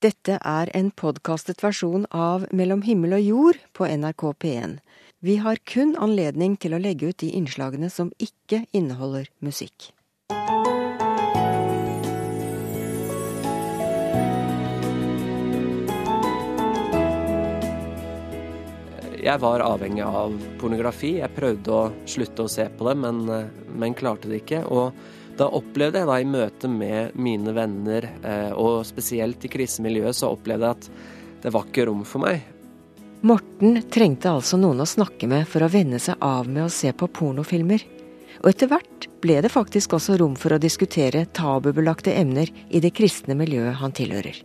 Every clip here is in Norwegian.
Dette er en podkastet versjon av Mellom himmel og jord på NRK P1. Vi har kun anledning til å legge ut de innslagene som ikke inneholder musikk. Jeg var avhengig av pornografi. Jeg prøvde å slutte å se på det, men, men klarte det ikke. Og da opplevde jeg da i møte med mine venner, eh, og spesielt i krisemiljøet, så opplevde jeg at det var ikke rom for meg. Morten trengte altså noen å snakke med for å venne seg av med å se på pornofilmer. Og etter hvert ble det faktisk også rom for å diskutere tabubelagte emner i det kristne miljøet han tilhører.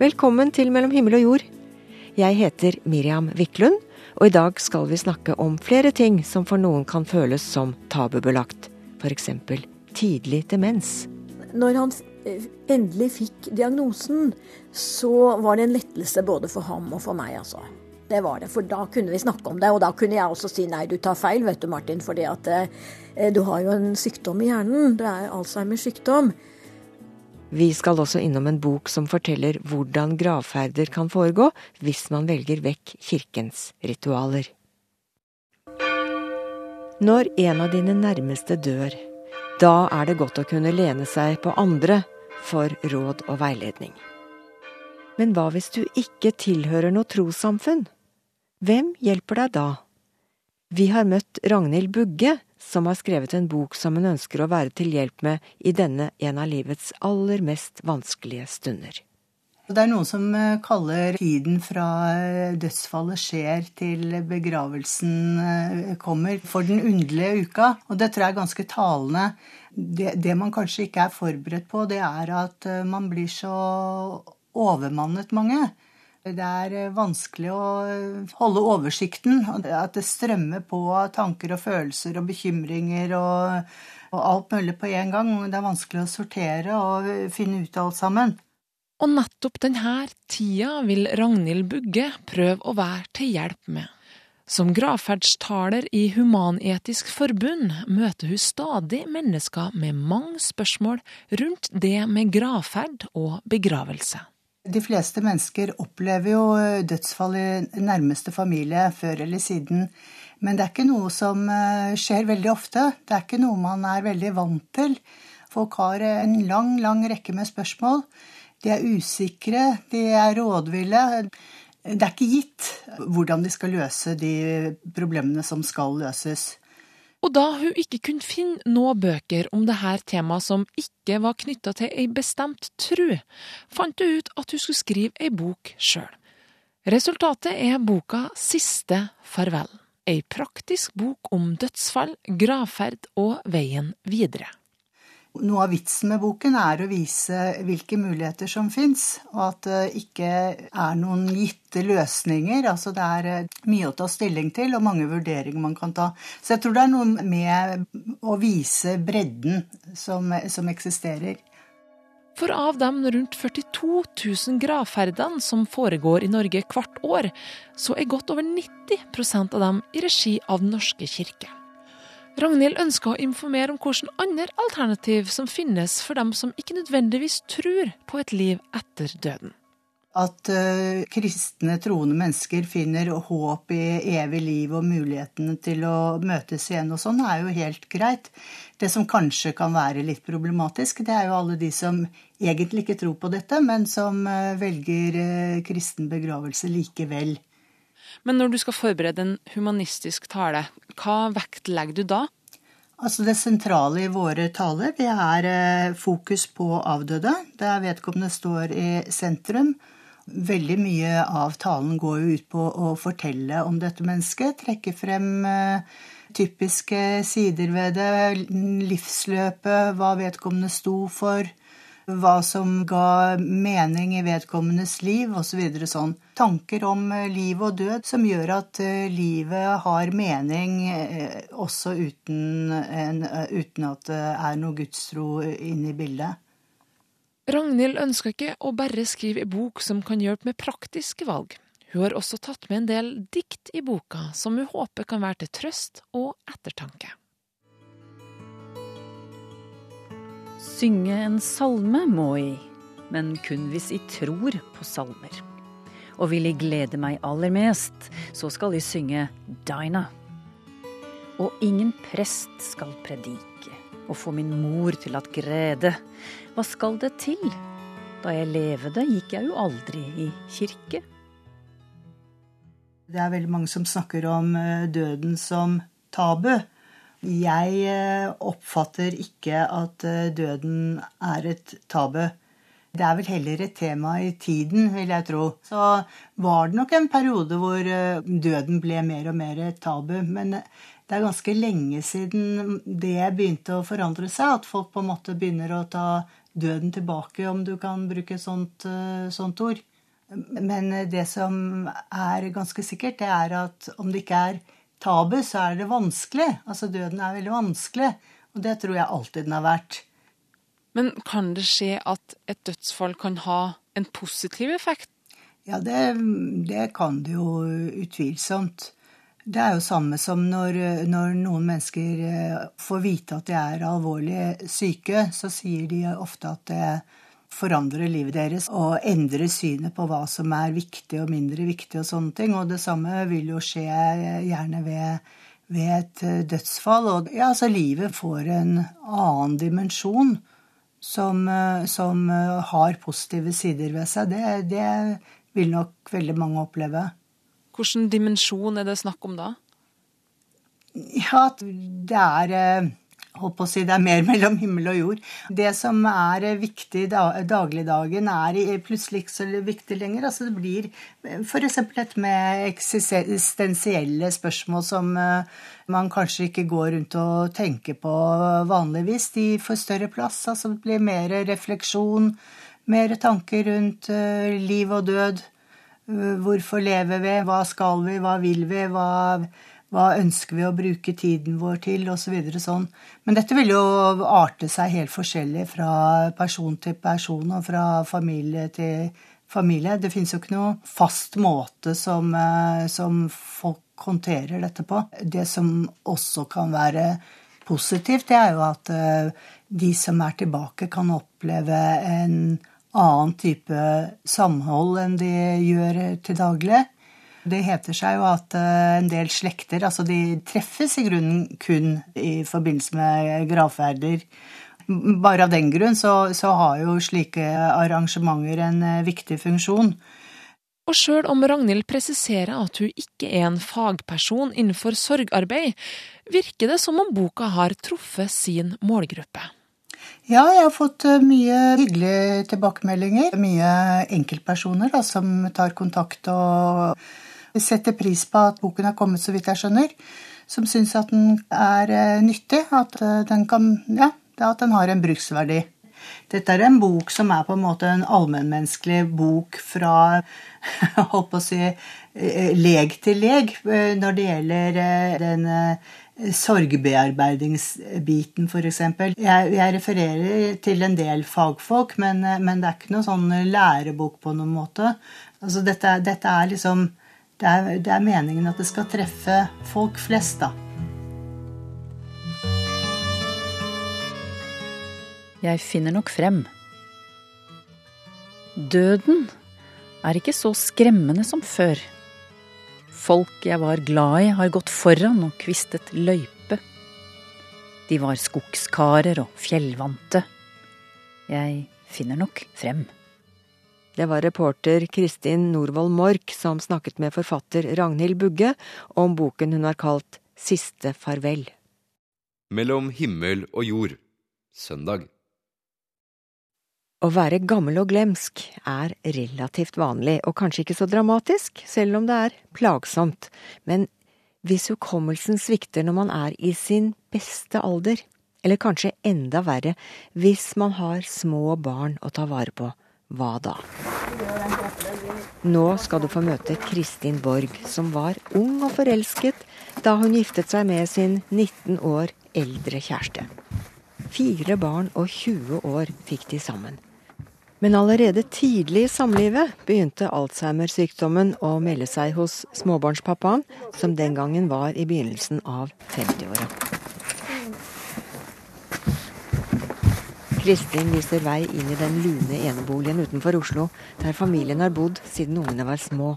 Velkommen til Mellom himmel og jord. Jeg heter Miriam Wiklund, og i dag skal vi snakke om flere ting som for noen kan føles som tabubelagt. F.eks tidlig demens. Når han eh, endelig fikk diagnosen, så var det en lettelse både for ham og for meg, altså. Det var det, for da kunne vi snakke om det. Og da kunne jeg også si nei, du tar feil, vet du Martin. fordi eh, du har jo en sykdom i hjernen. Det er Alzheimers sykdom. Vi skal også innom en bok som forteller hvordan gravferder kan foregå hvis man velger vekk kirkens ritualer. Når en av dine nærmeste dør, da er det godt å kunne lene seg på andre for råd og veiledning. Men hva hvis du ikke tilhører noe trossamfunn? Hvem hjelper deg da? Vi har møtt Ragnhild Bugge, som har skrevet en bok som hun ønsker å være til hjelp med i denne en av livets aller mest vanskelige stunder. Det er noen som eh, kaller tiden fra eh, dødsfallet skjer til begravelsen eh, kommer, for den underlige uka. Og det tror jeg er ganske talende. Det, det, man kanskje ikke er forberedt på, det er at man blir så overmannet mange. Det er vanskelig å holde oversikten. At det strømmer på tanker og følelser og bekymringer og, og alt mulig på en gang. Det er vanskelig å sortere og finne ut alt sammen. Og nettopp denne tida vil Ragnhild Bugge prøve å være til hjelp med. Som gravferdstaler i Human-Etisk Forbund møter hun stadig mennesker med mange spørsmål rundt det med gravferd og begravelse. De fleste mennesker opplever jo dødsfall i nærmeste familie før eller siden. Men det er ikke noe som eh, skjer veldig ofte. Det er ikke noe man er veldig vant til. Folk har en lang, lang rekke med spørsmål. De er usikre, de er rådville. Det er ikke gitt hvordan de skal løse de problemene som skal løses. Og da hun ikke kunne finne noen bøker om dette temaet som ikke var knytta til ei bestemt tru, fant hun ut at hun skulle skrive ei bok sjøl. Resultatet er boka Siste farvel, ei praktisk bok om dødsfall, gravferd og veien videre. Noe av vitsen med boken er å vise hvilke muligheter som fins, og at det ikke er noen gitte løsninger. Altså det er eh, mye å ta stilling til, og mange vurderinger man kan ta. Så jeg tror det er noe med å vise bredden som, som eksisterer. For av de rundt 42 000 gravferdene som foregår i Norge hvert år, så er godt over 90% av dem i regi av Den norske kirke. Ragnhild ønsker å informere om hvilke andre alternativ som finnes for dem som ikke nødvendigvis tror på et liv etter døden. At uh, kristne, troende mennesker finner håp i evig liv og mulighetene til å møtes igjen og sånn, er jo helt greit. Det som kanskje kan være litt problematisk, det er jo alle de som egentlig ikke tror på dette, men som uh, velger uh, kristen begravelse likevel. Men når du skal forberede en humanistisk tale, hva vektlegger du da? Altså Det sentrale i våre taler det er eh, fokus på avdøde, der vedkommende står i sentrum. Veldig mye av talen går jo ut på å fortelle om dette mennesket, trekke frem eh, typiske sider ved det, livsløpet, hva vedkommende sto for, hva som ga mening i vedkommendes liv osv. Så sånn. Tanker om eh, liv og død som gjør at eh, livet har mening eh, også uten, uten at det er noe gudstro inne i bildet. Ragnhild ønsker ikke å bare skrive en bok som kan hjelpe med praktiske valg. Hun har også tatt med en del dikt i boka som hun håper kan være til trøst og ettertanke. Synge en salme må i, men kun hvis jeg tror på salmer. Og vil jeg glede meg aller mest, så skal jeg synge Dina. Og ingen prest skal predike og få min mor til at grede. Hva skal det til? Da jeg levde, gikk jeg jo aldri i kirke. Det er veldig mange som snakker om eh, døden som tabu. Jeg eh, oppfatter ikke at eh, døden er et tabu. Det er vel heller et tema i tiden, vil jeg tro. Så var det nok en periode hvor døden ble mer og mer et tabu. Men det er ganske lenge siden det begynte å forandre seg. At folk på en måte begynner å ta døden tilbake, om du kan bruke sånt, sånt ord. Men det som er ganske sikkert, det er at om det ikke er tabu, så er det vanskelig. Altså døden er veldig vanskelig. Og det tror jeg alltid den har vært. Men kan det skje at et dødsfall kan ha en positiv effekt? Ja, det, det kan det jo utvilsomt. Det er jo samme som når, når, noen mennesker eh, får vite at de er alvorlig syke, så sier de ofte at det forandre livet deres og endre synet på hva som er viktig og mindre viktig og sånne ting. Og det samme vil jo skje gjerne ved, ved et eh, dødsfall. Og ja, altså livet får en annen dimensjon som, eh, som eh, har positive sider ved seg. Det, det vil nok veldig mange oppleve. Hvilken dimensjon er det snakk om da? Ja, det er på å si, det er mer mellom himmel og jord. Det som er viktig i dagligdagen, er plutselig ikke så viktig lenger. Altså det blir f.eks. dette med eksistensielle spørsmål som eh, man kanskje ikke går rundt og tenker på vanligvis. De får større plass. Altså det blir mer refleksjon, mer tanker rundt eh, liv og død. Eh, hvorfor lever vi? Hva skal vi? Hva vil vi? Hva hva ønsker vi å bruke tiden vår til, osv. Så sånn. Men dette vil jo arte seg helt forskjellig fra person til person og fra familie til familie. Det fins jo ikke noe fast måte som, eh, som folk håndterer dette på. Det som også kan være positivt, det er jo at eh, de som er tilbake, kan oppleve en annen type samhold enn de gjør til daglig. Det heter seg jo at eh, en del slekter altså de treffes i grunnen kun i forbindelse med gravferder. Bare av den grunn så, så har jo slike arrangementer en eh, viktig funksjon. Og sjøl om Ragnhild presiserer at hun ikke er en fagperson innenfor sorgarbeid, virker det som om boka har truffet sin målgruppe. Ja, jeg har fått eh, mye hyggelige tilbakemeldinger. Mye enkeltpersoner da, som tar kontakt og setter pris på at boken har kommet, så vidt jeg skjønner. Som syns at den er eh, nyttig, at eh, den, kan, ja, at den har en bruksverdi. Dette er en bok som er på en måte en allmennmenneskelig bok fra holdt på å si, eh, leg til leg når det gjelder den sorgbearbeidingsbiten, f.eks. Jeg, jeg refererer til en del fagfolk, men, men, det er ikke noen sånn lærebok på noen måte. Altså, dette, dette er liksom det er, det er meningen at det skal treffe folk flest, da. Jeg finner nok frem. Døden er ikke så skremmende som før. Folk jeg var glad i, har gått foran og kvistet løype. De var skogskarer og fjellvante. Jeg finner nok frem. Det var reporter Kristin Norvoll Mork som snakket med forfatter Ragnhild Bugge om boken hun har kalt Siste farvel. Mellom himmel og jord, søndag. Å være gammel og glemsk er relativt vanlig, og kanskje ikke så dramatisk, selv om det er plagsomt. Men hvis hukommelsen svikter når man er i sin beste alder, eller kanskje enda verre hvis man har små barn å ta vare på, hva da? Nå skal du få møte Kristin Borg, som var ung og forelsket da hun giftet seg med sin 19 år eldre kjæreste. Fire barn og 20 år fikk de sammen. Men allerede tidlig i samlivet begynte Alzheimer-sykdommen å melde seg hos småbarnspappaen, som den gangen var i begynnelsen av 50-åra. Kristin viser vei inn i den lune eneboligen utenfor Oslo, der familien har bodd siden ungene var små.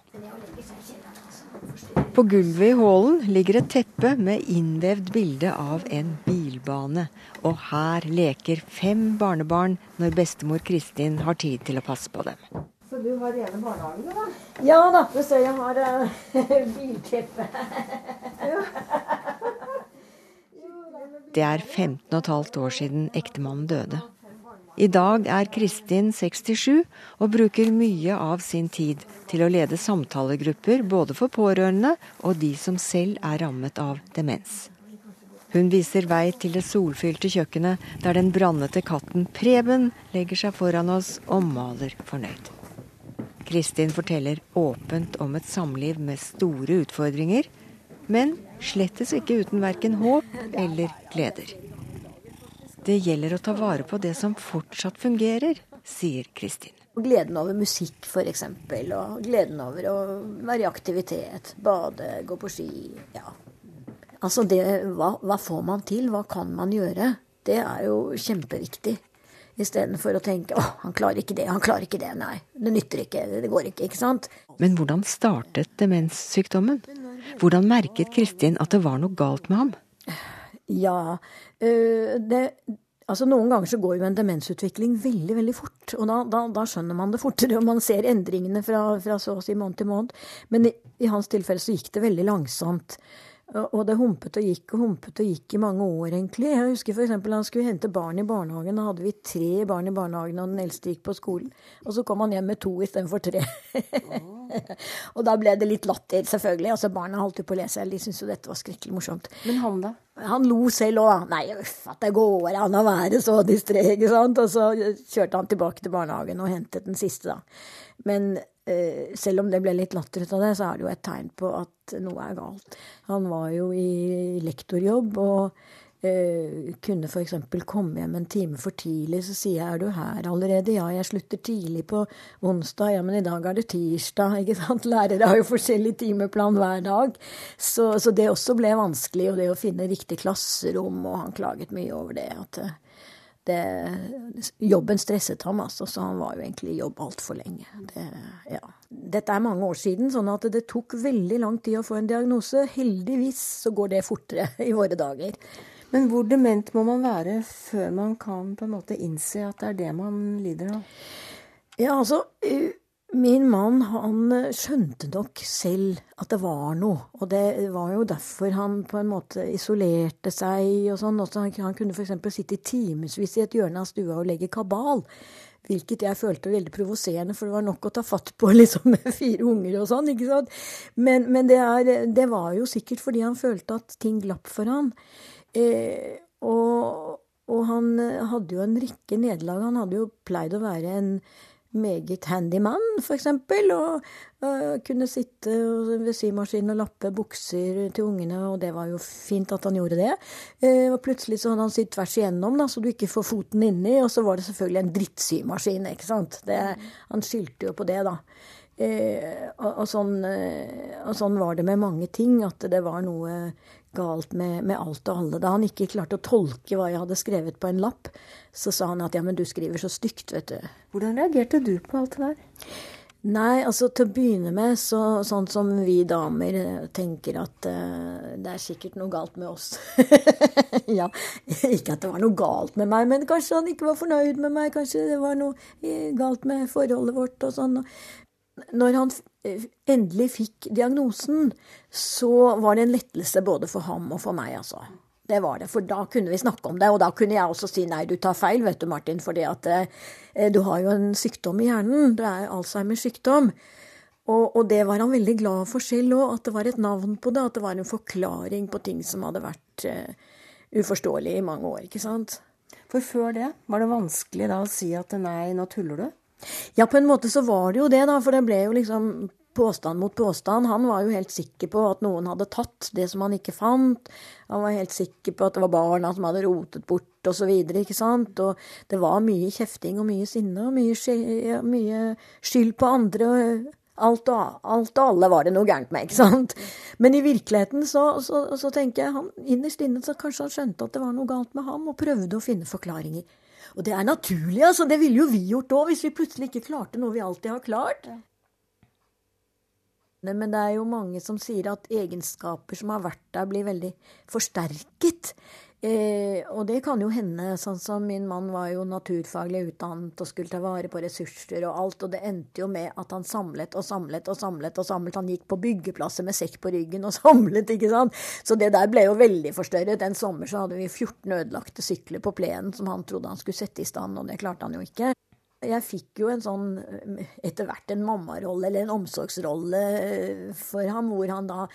På gulvet i hallen ligger et teppe med innvevd bilde av en bilbane. Og her leker fem barnebarn når bestemor Kristin har tid til å passe på dem. Så du har rene barnehagen, da? Ja da. Du ser jeg har uh, bilteppe. Det er 15 15 år siden ektemannen døde. I dag er Kristin 67 og bruker mye av sin tid til å lede samtalegrupper både for pårørende og de som selv er rammet av demens. Hun viser vei til det solfylte kjøkkenet der den brannete katten Preben legger seg foran oss og maler fornøyd. Kristin forteller åpent om et samliv med store utfordringer, men slettes ikke uten verken håp eller gleder. Det gjelder å ta vare på det som fortsatt fungerer, sier Kristin. Gleden over musikk, f.eks. Og gleden over å være i aktivitet. Bade, gå på ski. Ja. Altså det, hva, hva får man til? Hva kan man gjøre? Det er jo kjempeviktig. Istedenfor å tenke 'å, han klarer ikke det, han klarer ikke det'. Nei, det nytter ikke, det går ikke. Ikke sant? Men hvordan startet demenssykdommen? Hvordan merket Kristin at det var noe galt med ham? Ja, øh, det, altså Noen ganger så går jo en demensutvikling veldig veldig fort. og Da, da, da skjønner man det fortere, og man ser endringene fra, fra så å si måned til måned. Men i, i hans tilfelle så gikk det veldig langsomt. Og det humpet og gikk og humpet og gikk i mange år, egentlig. Jeg husker f.eks. han skulle hente barn i barnehagen. Da hadde vi tre barn i barnehagen, og den eldste gikk på skolen. Og så kom han hjem med to istedenfor tre. og da ble det litt latter, selvfølgelig. Altså Barna holdt jo på å lese, de syntes jo dette var skrekkelig morsomt. Men han, da? Han lo selv òg. Nei, uff, at det går an å være så distré, ikke sant. Og så kjørte han tilbake til barnehagen og hentet den siste, da. Men selv om det ble litt latter ut av det, så er det jo et tegn på at noe er galt. Han var jo i lektorjobb og eh, kunne f.eks. komme hjem en time for tidlig. Så sier jeg 'er du her allerede'? Ja, jeg slutter tidlig på onsdag. Ja, men i dag er det tirsdag. ikke sant? Lærere har jo forskjellig timeplan hver dag. Så, så det også ble vanskelig, og det å finne riktig klasserom, og han klaget mye over det. at eh, det, jobben stresset ham, altså, så han var jo egentlig i jobb altfor lenge. Det, ja. Dette er mange år siden, sånn at det tok veldig lang tid å få en diagnose. Heldigvis så går det fortere i våre dager. Men hvor dement må man være før man kan på en måte innse at det er det man lider av? Ja, altså Min mann han eh, skjønte nok selv at det var noe, og det var jo derfor han på en måte isolerte seg og sånn. Også han kunne f.eks. sitte i timevis i et hjørne av stua og legge kabal. Hvilket jeg følte var veldig provoserende, for det var nok å ta fatt på liksom med fire unger og sånn. ikke sant? Men, men det, er, det, var jo sikkert fordi han følte at ting glapp for han. Eh, og, og han hadde jo en rekke nederlag. Han hadde jo pleid å være en meget handy mann, f.eks. Og uh, kunne sitte ved symaskinen og lappe bukser til ungene, og det var jo fint at han gjorde det. Uh, og plutselig så hadde han sydd tvers igjennom, da, så du ikke får foten inni, og så var det selvfølgelig en drittsymaskin, ikke sant. Det, han skyldte jo på det, da. Uh, og, og, sånn, og, sånn, var det med mange ting, at det var noe galt med, med, alt og alle. Da han ikke klarte å tolke hva jeg hadde skrevet på en lapp, så sa han at ja, men du skriver så stygt, vet du. Hvordan reagerte du på alt det der? Nei, altså til å begynne med, så, sånn som vi damer eh, tenker at uh, det er sikkert noe galt med oss. ja, ikke at det var noe galt med meg, men kanskje han ikke var fornøyd med meg. Kanskje det var noe eh, galt med forholdet vårt og sånn. Når han endelig fikk diagnosen, så var det en lettelse både for ham og for meg, altså. Det var det, for da kunne vi snakke om det. Og da kunne jeg også si nei, du tar feil, vet du, Martin, fordi eh, du har jo en sykdom i hjernen. Det er Alzheimers sykdom. Og, og, det var han veldig glad for selv òg, at det var et navn på det. At det var en forklaring på ting som hadde vært eh, uforståelig i mange år, ikke sant. For før det, var det vanskelig da å si at nei, nå tuller du? Ja, på en måte så var det jo det, da. For det ble jo liksom påstand mot påstand. Han var jo helt sikker på at noen hadde tatt det som han ikke fant. Han var helt sikker på at det var barna som hadde rotet bort osv. ikke sant. Og det var mye kjefting og mye sinne og mye, skyld, mye skyld på andre. Alt og, alt og, alle var det noe gærent med, ikke sant. Men i virkeligheten så, så, så tenker jeg han innerst inne så kanskje han skjønte at det var noe galt med ham, og prøvde å finne forklaringer. Og det er naturlig, altså. Det ville jo vi gjort òg, hvis vi plutselig ikke klarte noe vi alltid har klart. Men det er jo mange som sier at egenskaper som har vært der, blir veldig forsterket. Eh, og det kan jo hende, sånn som min mann var jo naturfaglig utdannet og skulle ta vare på ressurser og alt, og det endte jo med at han samlet og samlet og samlet og samlet. Han gikk på byggeplasser med sekk på ryggen og samlet, ikke sant. Så det der ble jo veldig forstørret. En sommer så hadde vi 14 ødelagte sykler på plenen som han trodde han skulle sette i stand, og det klarte han jo ikke. Jeg fikk jo en sånn etter hvert en mammarolle eller en omsorgsrolle for ham, hvor han da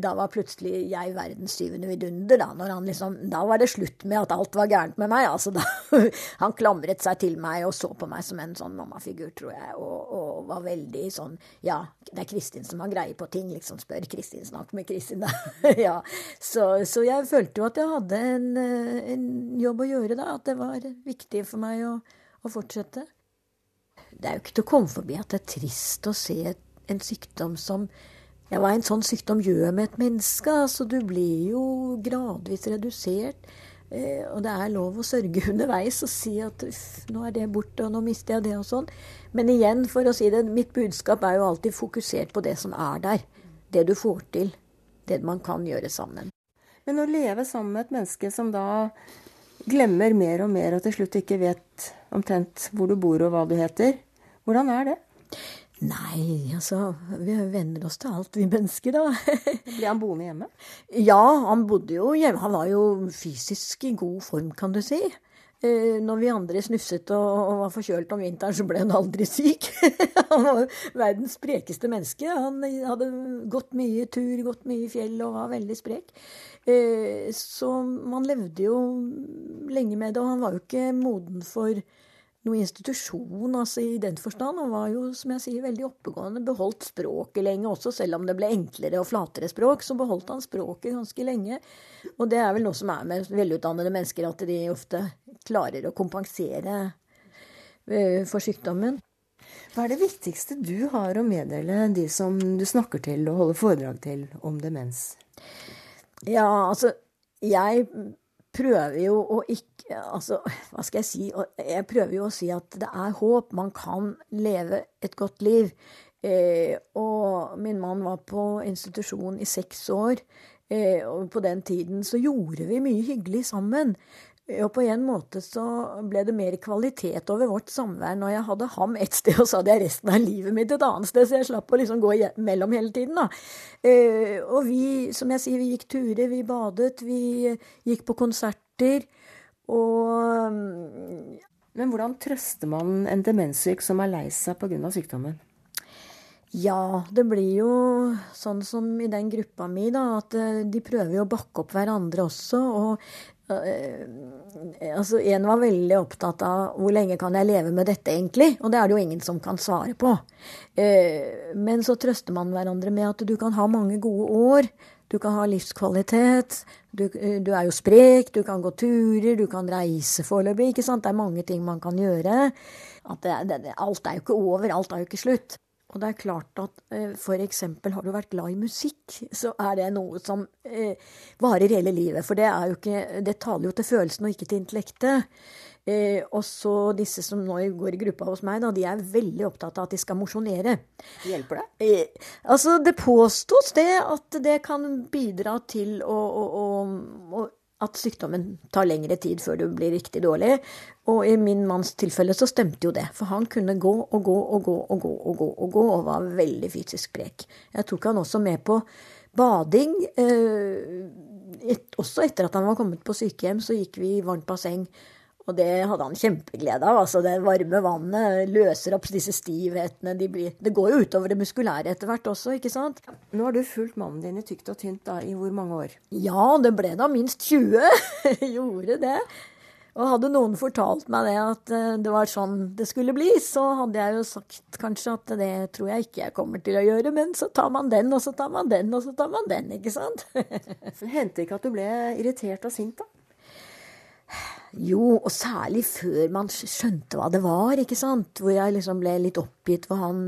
Da var plutselig jeg verdens syvende vidunder, da. Når han liksom Da var det slutt med at alt var gærent med meg. Altså da Han klamret seg til meg og så på meg som en sånn mammafigur, tror jeg, og, og var veldig sånn Ja, det er Kristin som har greie på ting, liksom. Spør Kristin, snakk med Kristin, da. ja. Så, så, jeg følte jo at jeg hadde en, en jobb å gjøre, da. At det var viktig for meg å, å fortsette det er jo ikke til å komme forbi at det er trist å se en sykdom som ja, Hva en sånn sykdom gjør med et menneske. Altså, du blir jo gradvis redusert. Eh, og det er lov å sørge underveis og si at nå er det borte, og nå mister jeg det, og sånn. Men igjen, for å si det, mitt budskap er jo alltid fokusert på det som er der. Det du får til. Det man kan gjøre sammen. Men å leve sammen med et menneske som da glemmer mer og mer, og til slutt ikke vet omtrent hvor du bor og hva du heter, hvordan er det? Nei, altså Vi venner oss til alt, vi mennesker, da. Blir han boende hjemme? Ja, han bodde jo hjemme. Han var jo fysisk i god form, kan du si. Eh, når vi andre snufset og, var forkjølt om vinteren, så ble han aldri syk. han var verdens sprekeste menneske. Han hadde gått mye tur, gått mye fjell og var veldig sprek. Eh, så man levde jo lenge med det, og han var jo ikke moden for noe institusjon altså i den forstand. Han var jo, som jeg sier, veldig oppegående. Beholdt språket lenge også, selv om det ble enklere og flatere språk. Så beholdt han språket ganske lenge. Og det er vel noe som er med velutdannede mennesker, at de ofte klarer å kompensere eh, for sykdommen. Hva er det viktigste du har å meddele de som du snakker til og holder foredrag til om demens? Ja, altså Jeg prøver jo å ikke Altså, hva skal jeg si? Jeg prøver jo å si at det er håp. Man kan leve et godt liv. Eh, og min mann var på institusjon i seks år. Eh, og på den tiden så gjorde vi mye hyggelig sammen. Og på en måte så ble det mer kvalitet over vårt samvær når jeg hadde ham et sted, og så hadde jeg resten av livet mitt et annet sted, så jeg slapp å liksom gå mellom hele tiden, da. Eh, og vi, som jeg sier, vi gikk turer, vi badet, vi gikk på konserter. Og Men hvordan trøster man en demenssyk som er lei seg pga. sykdommen? Ja, det blir jo sånn som i den gruppa mi, da, at eh, de prøver jo å bakke opp hverandre også. Og altså, en var veldig opptatt av hvor lenge kan jeg leve med dette, egentlig? Og det er det jo ingen som kan svare på. Uh, men så trøster man hverandre med at du kan ha mange gode år. Du kan ha livskvalitet. Du, du er jo sprek, du kan gå turer, du kan reise foreløpig. ikke sant? Det er mange ting man kan gjøre. Det, det, alt er jo ikke over, alt er jo ikke slutt. Og det er klart at eh, f.eks. har du vært glad i musikk, så er det noe som eh, varer hele livet. For det, er jo ikke, det taler jo til følelsen og ikke til intellektet. Eh, og så disse som nå går i gruppa hos meg, da, de er veldig opptatt av at de skal mosjonere. Hjelper det? Eh, altså, det påstås det at det kan bidra til å, å, å, å at sykdommen tar lengre tid før du blir riktig dårlig. Og i min manns tilfelle så stemte jo det, for han kunne gå og gå og gå og gå og gå og gå og var veldig fysisk sprek. Jeg tok han også med på bading. Eh, et, også etter at han var kommet på sykehjem, så gikk vi i varmt basseng og det hadde han kjempeglede av. altså Det varme vannet løser opp disse stivhetene. De blir, det går jo utover det muskulære etter hvert også, ikke sant? Nå har du fulgt mannen din i tykt og tynt da, i hvor mange år? Ja, det ble da minst 20. Gjorde det. Og hadde noen fortalt meg det at eh, det var sånn det skulle bli, så hadde jeg jo sagt kanskje at det tror jeg ikke jeg kommer til å gjøre, men så tar man den, og så tar man den, og så tar man den, ikke sant? så hendte ikke at du ble irritert og sint, da? Jo, og særlig før man skjønte hva det var, ikke sant. Hvor jeg liksom ble litt oppgitt hvor han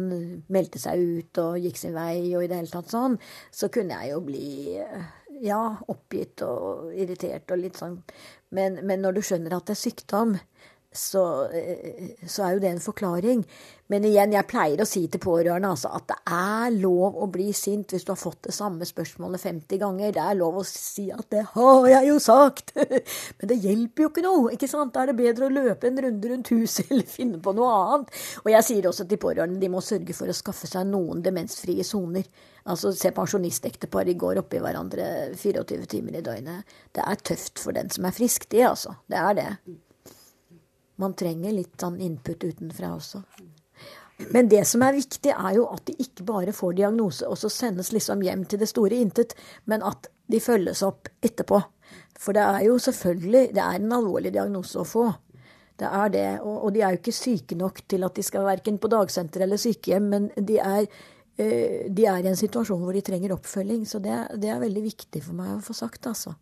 meldte seg ut og gikk sin vei og i det hele tatt sånn. Så kunne jeg jo bli ja, oppgitt og irritert og litt sånn. Men, men når du skjønner at det er sykdom, så, eh, så, er jo det en forklaring. Men igjen, jeg pleier å si til pårørende altså, at det er lov å bli sint hvis du har fått det samme spørsmålet 50 ganger. Det er lov å si at 'det har jeg jo sagt', men det hjelper jo ikke noe. ikke sant? Da er det bedre å løpe en runde rundt huset eller finne på noe annet. Og jeg sier også til pårørende de må sørge for å skaffe seg noen demensfrie soner. Altså, Se pensjonistektepar i går oppi hverandre 24 timer i døgnet. Det er tøft for den som er frisk, det, altså. Det er det. Man trenger litt sånn input utenfra også. Men det som er viktig, er jo at de ikke bare får diagnose og så sendes liksom hjem til det store intet, men at de følges opp etterpå. For det er jo selvfølgelig det er en alvorlig diagnose å få. Det er det. Og, de er jo ikke syke nok til at de skal verken på dagsenter eller sykehjem, men de er, øh, de er, i en situasjon hvor de trenger oppfølging. Så det, det er veldig viktig for meg å få sagt, altså.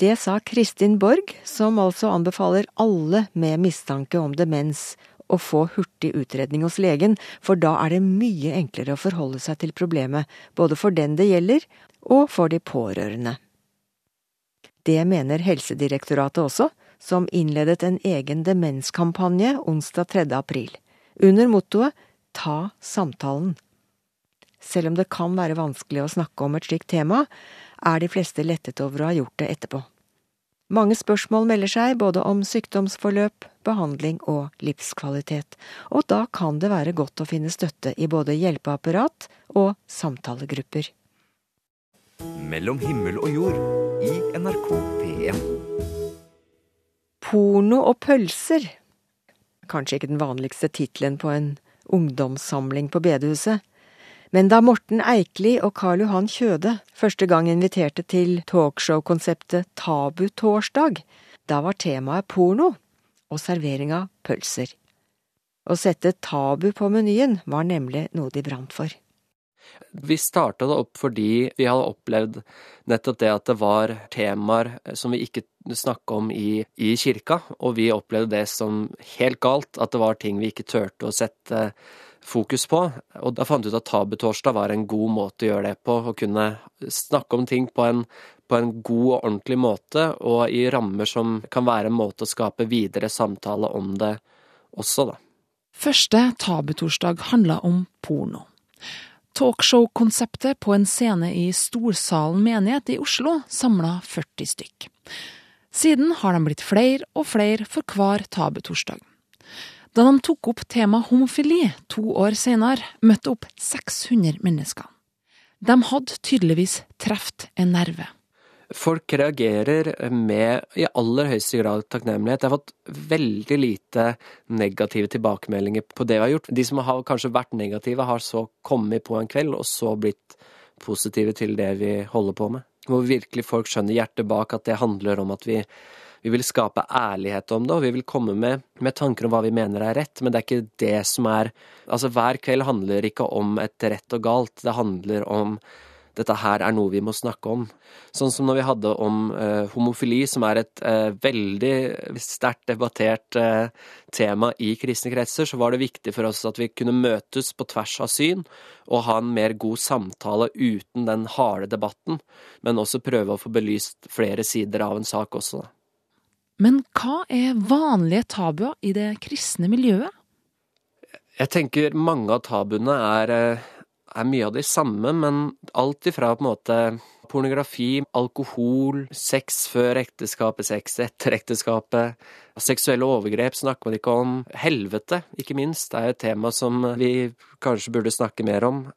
Det sa Kristin Borg, som altså anbefaler alle med mistanke om demens å få hurtig utredning hos legen, for da er det mye enklere å forholde seg til problemet, både for den det gjelder, og for de pårørende. Det mener Helsedirektoratet også, som innledet en egen demenskampanje onsdag 3. april, under mottoet Ta samtalen. Selv om det kan være vanskelig å snakke om et slikt tema, er de fleste lettet over å ha gjort det etterpå. Mange spørsmål melder seg både om sykdomsforløp, behandling og livskvalitet, og da kan det være godt å finne støtte i både hjelpeapparat og samtalegrupper. Mellom himmel og jord i NRK P1. Porno og pølser. Kanskje ikke den vanligste tittelen på en ungdomssamling på bedehuset. Men da Morten Eikli og Karl Johan Kjøde første gang inviterte til talkshow-konseptet Tabutorsdag, da var temaet porno og servering av pølser. Å sette tabu på menyen var nemlig noe de brant for. Vi starta det opp fordi vi hadde opplevd nettopp det at det var temaer som vi ikke snakka om i, i, kirka, og vi opplevde det som helt galt, at det var ting vi ikke turte å sette fokus på. Og da fant vi ut at Tabutorsdag var en god måte å gjøre det på. Å kunne snakke om ting på en, på en god og ordentlig måte, og i rammer som kan være en måte å skape videre samtale om det også, da. Første Tabutorsdag handla om porno. Talkshow-konseptet på en scene i Storsalen menighet i Oslo samla 40 stykk. Siden har de blitt flere og flere for hver tabutorsdag. Da de tok opp temaet homofili to år senere, møtte opp 600 mennesker. De hadde tydeligvis truffet en nerve. Folk reagerer med i aller høyeste grad takknemlighet. Jeg har fått veldig lite negative tilbakemeldinger på det vi har gjort. De som har kanskje vært negative, har så kommet på en kveld, og så blitt positive til det vi holder på med. Hvor virkelig folk skjønner hjertet bak at det handler om at vi vi vil skape ærlighet om det, og vi vil komme med, med, tanker om hva vi mener er rett, men det er ikke det som er Altså, hver kveld handler ikke om et rett og galt, det handler om dette her er noe vi må snakke om. Sånn som når vi hadde om eh, homofili, som er et eh, veldig sterkt debattert eh, tema i kristne kretser, så var det viktig for oss at vi kunne møtes på tvers av syn og ha en mer god samtale uten den harde debatten, men også prøve å få belyst flere sider av en sak også. Da. Men hva er vanlige tabuer i det kristne miljøet? Jeg tenker mange av tabuene er, eh, er mye av de samme, men alt ifra på en måte pornografi, alkohol, sex før ekteskapet, sex etter ekteskapet, seksuelle overgrep snakker man ikke om, helvete, ikke minst, er et tema som vi kanskje burde snakke mer om.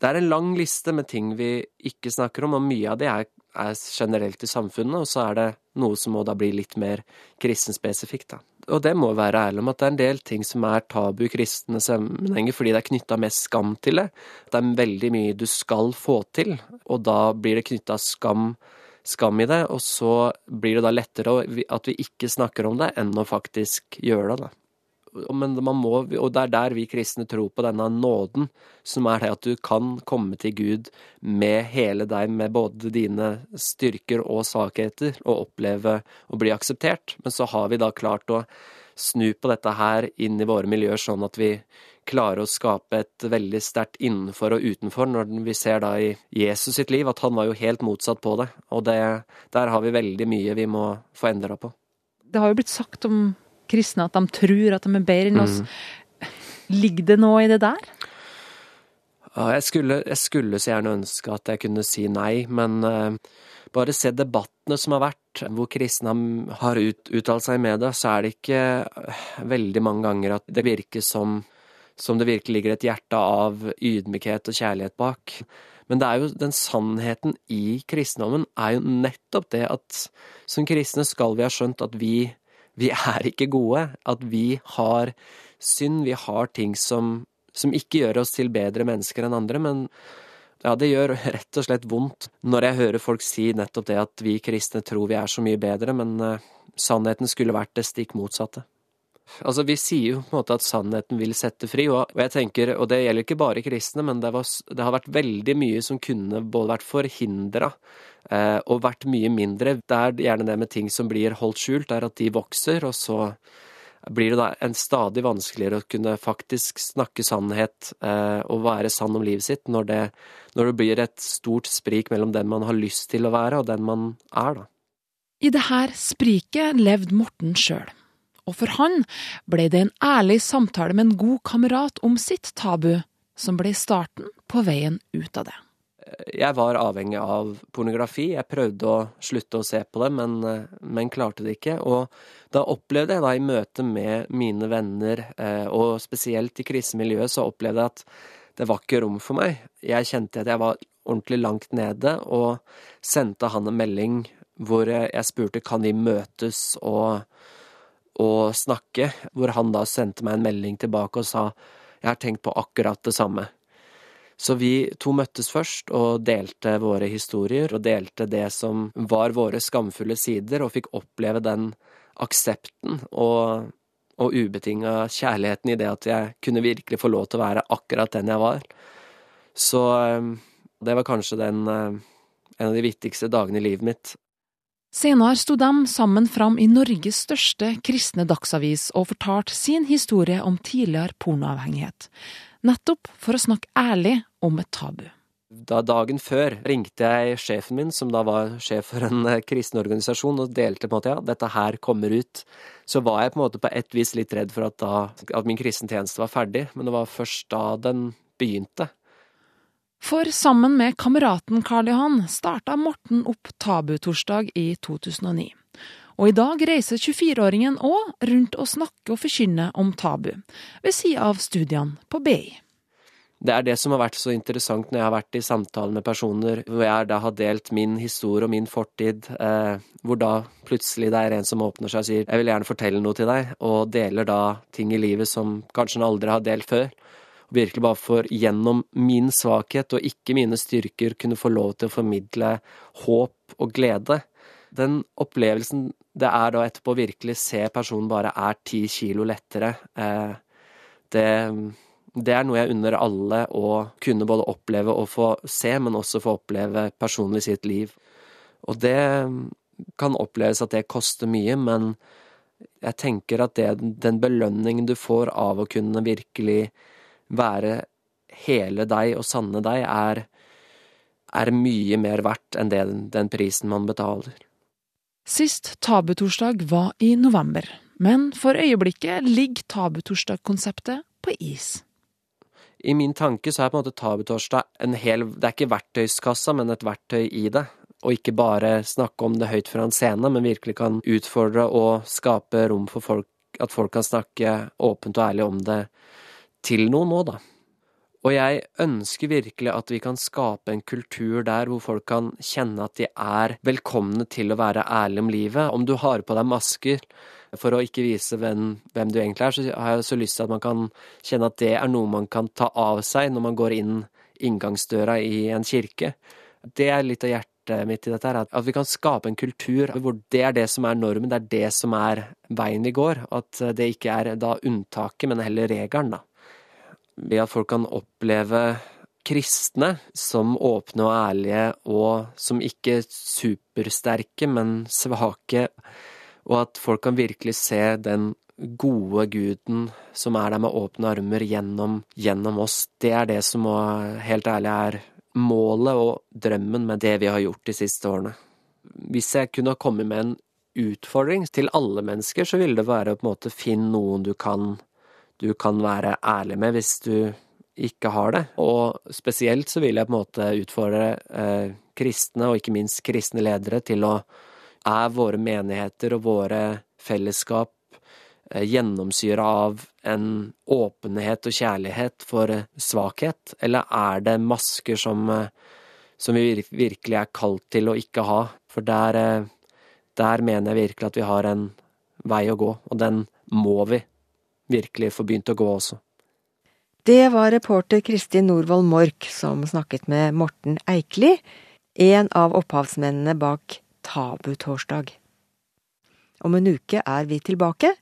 Det er en lang liste med ting vi ikke snakker om, og mye av det er er generelt i samfunnet, og så er det noe som må da bli litt mer kristenspesifikt, da. Og det må være ærlig om at det er en del ting som er tabu i kristne sammenhenger, fordi det er knytta mest skam til det. Det er veldig mye du skal få til, og da blir det knytta skam, skam i det, og så blir det da lettere at vi ikke snakker om det, enn å faktisk gjøre det, da men man må, og det er der vi kristne tror på denne nåden, som er det at du kan komme til Gud med hele deg, med både dine styrker og svakheter, og oppleve å bli akseptert. Men så har vi da klart å snu på dette her inn i våre miljøer, sånn at vi klarer å skape et veldig sterkt innenfor og utenfor, når vi ser da i Jesus sitt liv at han var jo helt motsatt på det. Og det, der har vi veldig mye vi må få endra på Det har jo blitt sagt om kristne at de tror at de er bedre enn oss. Ligger det noe i det der? Jeg skulle, jeg skulle så gjerne ønske at jeg kunne si nei, men eh, bare se debattene som har vært, hvor kristne har ut, uttalt seg i media, så er det ikke eh, veldig mange ganger at det virker som, som det virkelig ligger et hjerte av ydmykhet og kjærlighet bak. Men det er jo den sannheten i kristendommen er jo nettopp det at som kristne skal vi ha skjønt at vi, vi er ikke gode. At vi har synd, vi har ting som, som ikke gjør oss til bedre mennesker enn andre. Men ja, det gjør rett og slett vondt når jeg hører folk si nettopp det at vi kristne tror vi er så mye bedre, men uh, sannheten skulle vært det stikk motsatte. Altså, vi sier jo på en måte at sannheten vil sette fri, og, jeg tenker, og det gjelder ikke bare kristne, men det, var, det har vært veldig mye som kunne både vært forhindra og vært mye mindre. Det er gjerne det med ting som blir holdt skjult, er at de vokser, og så blir det da en stadig vanskeligere å kunne faktisk snakke sannhet eh, og være sann om livet sitt, når det, når det blir et stort sprik mellom den man har lyst til å være, og den man er, da. I det her spriket levde Morten sjøl og for han ble det en ærlig samtale med en god kamerat om sitt tabu, som ble starten på veien ut av det. Jeg var avhengig av pornografi. Jeg prøvde å slutte å se på det, men, men klarte det ikke. Og da opplevde jeg da i møte med mine venner, eh, og spesielt i krisemiljøet, så opplevde jeg at det var ikke rom for meg. Jeg kjente at jeg var ordentlig langt nede, og sendte han en melding hvor jeg spurte kan vi møtes og og snakke, hvor han da sendte meg en melding tilbake og sa jeg har tenkt på akkurat det samme. Så vi to møttes først og delte våre historier, og delte det som var våre skamfulle sider, og fikk oppleve den aksepten og, og ubetinga kjærligheten i det at jeg kunne virkelig få lov til å være akkurat den jeg var. Så eh, det var kanskje den, eh, en av de viktigste dagene i livet mitt. Senere sto de sammen fram i Norges største kristne dagsavis og fortalte sin historie om tidligere pornoavhengighet, nettopp for å snakke ærlig om et tabu. Da dagen før ringte jeg sjefen min, som da var sjef for en eh, kristen organisasjon, og delte på en måte ja, dette her kommer ut. Så var jeg på en måte på et vis litt redd for at, da, at min kristentjeneste var ferdig, men det var først da den begynte. For sammen med kameraten Karl Johan starta Morten opp Tabutorsdag i 2009. Og i dag reiser 24-åringen òg rundt og snakker og forkynner om tabu, ved sida av studiene på BI. Det er det som har vært så interessant når jeg har vært i samtale med personer hvor jeg da har delt min historie og min fortid, eh, hvor da plutselig det er en som åpner seg og sier 'jeg vil gjerne fortelle noe til deg', og deler da ting i livet som kanskje han aldri har delt før virkelig bare for gjennom min svakhet og ikke mine styrker kunne få lov til å formidle håp og glede. Den opplevelsen det er da etterpå å virkelig se personen bare er ti kilo lettere, eh, det, det er noe jeg unner alle å kunne både oppleve og få se, men også få oppleve personlig sitt liv. Og det kan oppleves at det koster mye, men jeg tenker at det, den belønningen du får av å kunne virkelig være hele deg og sanne deg, er, er mye mer verdt enn det, den prisen man betaler. Sist Tabutorsdag var i november, men for øyeblikket ligger Tabutorsdag-konseptet på is. I min tanke så er på en måte Tabutorsdag en hel Det er ikke verktøyskassa, men et verktøy i det. Og ikke bare snakke om det høyt fra en men virkelig kan utfordre og skape rom for folk, at folk kan snakke åpent og ærlig om det til noe nå, da. Og jeg ønsker virkelig at vi kan skape en kultur der hvor folk kan kjenne at de er velkomne til å være ærlige om livet. Om du har på deg masker for å ikke vise hvem, hvem du egentlig er, så har jeg så lyst til at man kan kjenne at det er noe man kan ta av seg når man går inn inngangsdøra i en kirke. Det er litt av hjertet mitt i dette her, at vi kan skape en kultur hvor det er det som er normen, det er det som er veien vi går. At det ikke er da unntaket, men heller regelen, da ved at folk kan oppleve kristne som åpne og ærlige, og som ikke supersterke, men svake, og at folk kan virkelig se den gode guden som er der med åpne armer gjennom, gjennom oss. Det er det som helt ærlig er målet og drømmen med det vi har gjort de siste årene. Hvis jeg kunne ha kommet med en utfordring til alle mennesker, så ville det være å på en måte finne noen du kan, du kan være ærlig med hvis du ikke har det. Og spesielt så vil jeg på en måte utfordre eh, kristne, og ikke minst kristne ledere, til å Er våre menigheter og våre fellesskap eh, gjennomsyra av en åpenhet og kjærlighet for svakhet, eller er det masker som, eh, som vi virkelig er kalt til å ikke ha? For der, eh, der mener jeg virkelig at vi har en vei å gå, og den må vi virkelig få begynt å gå også. Det var reporter Kristin Norvoll Mork som snakket med Morten Eikli, en av opphavsmennene bak Tabutorsdag. Om en uke er vi tilbake.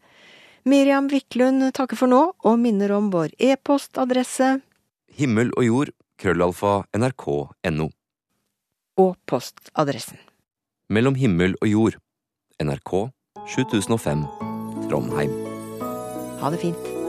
Miriam Wiklund takker for nå, og minner om vår e-postadresse Himmel og jord, krøllalfa, nrk.no. og postadressen. Mellom himmel og jord. NRK 7005 Trondheim. Ha det fint.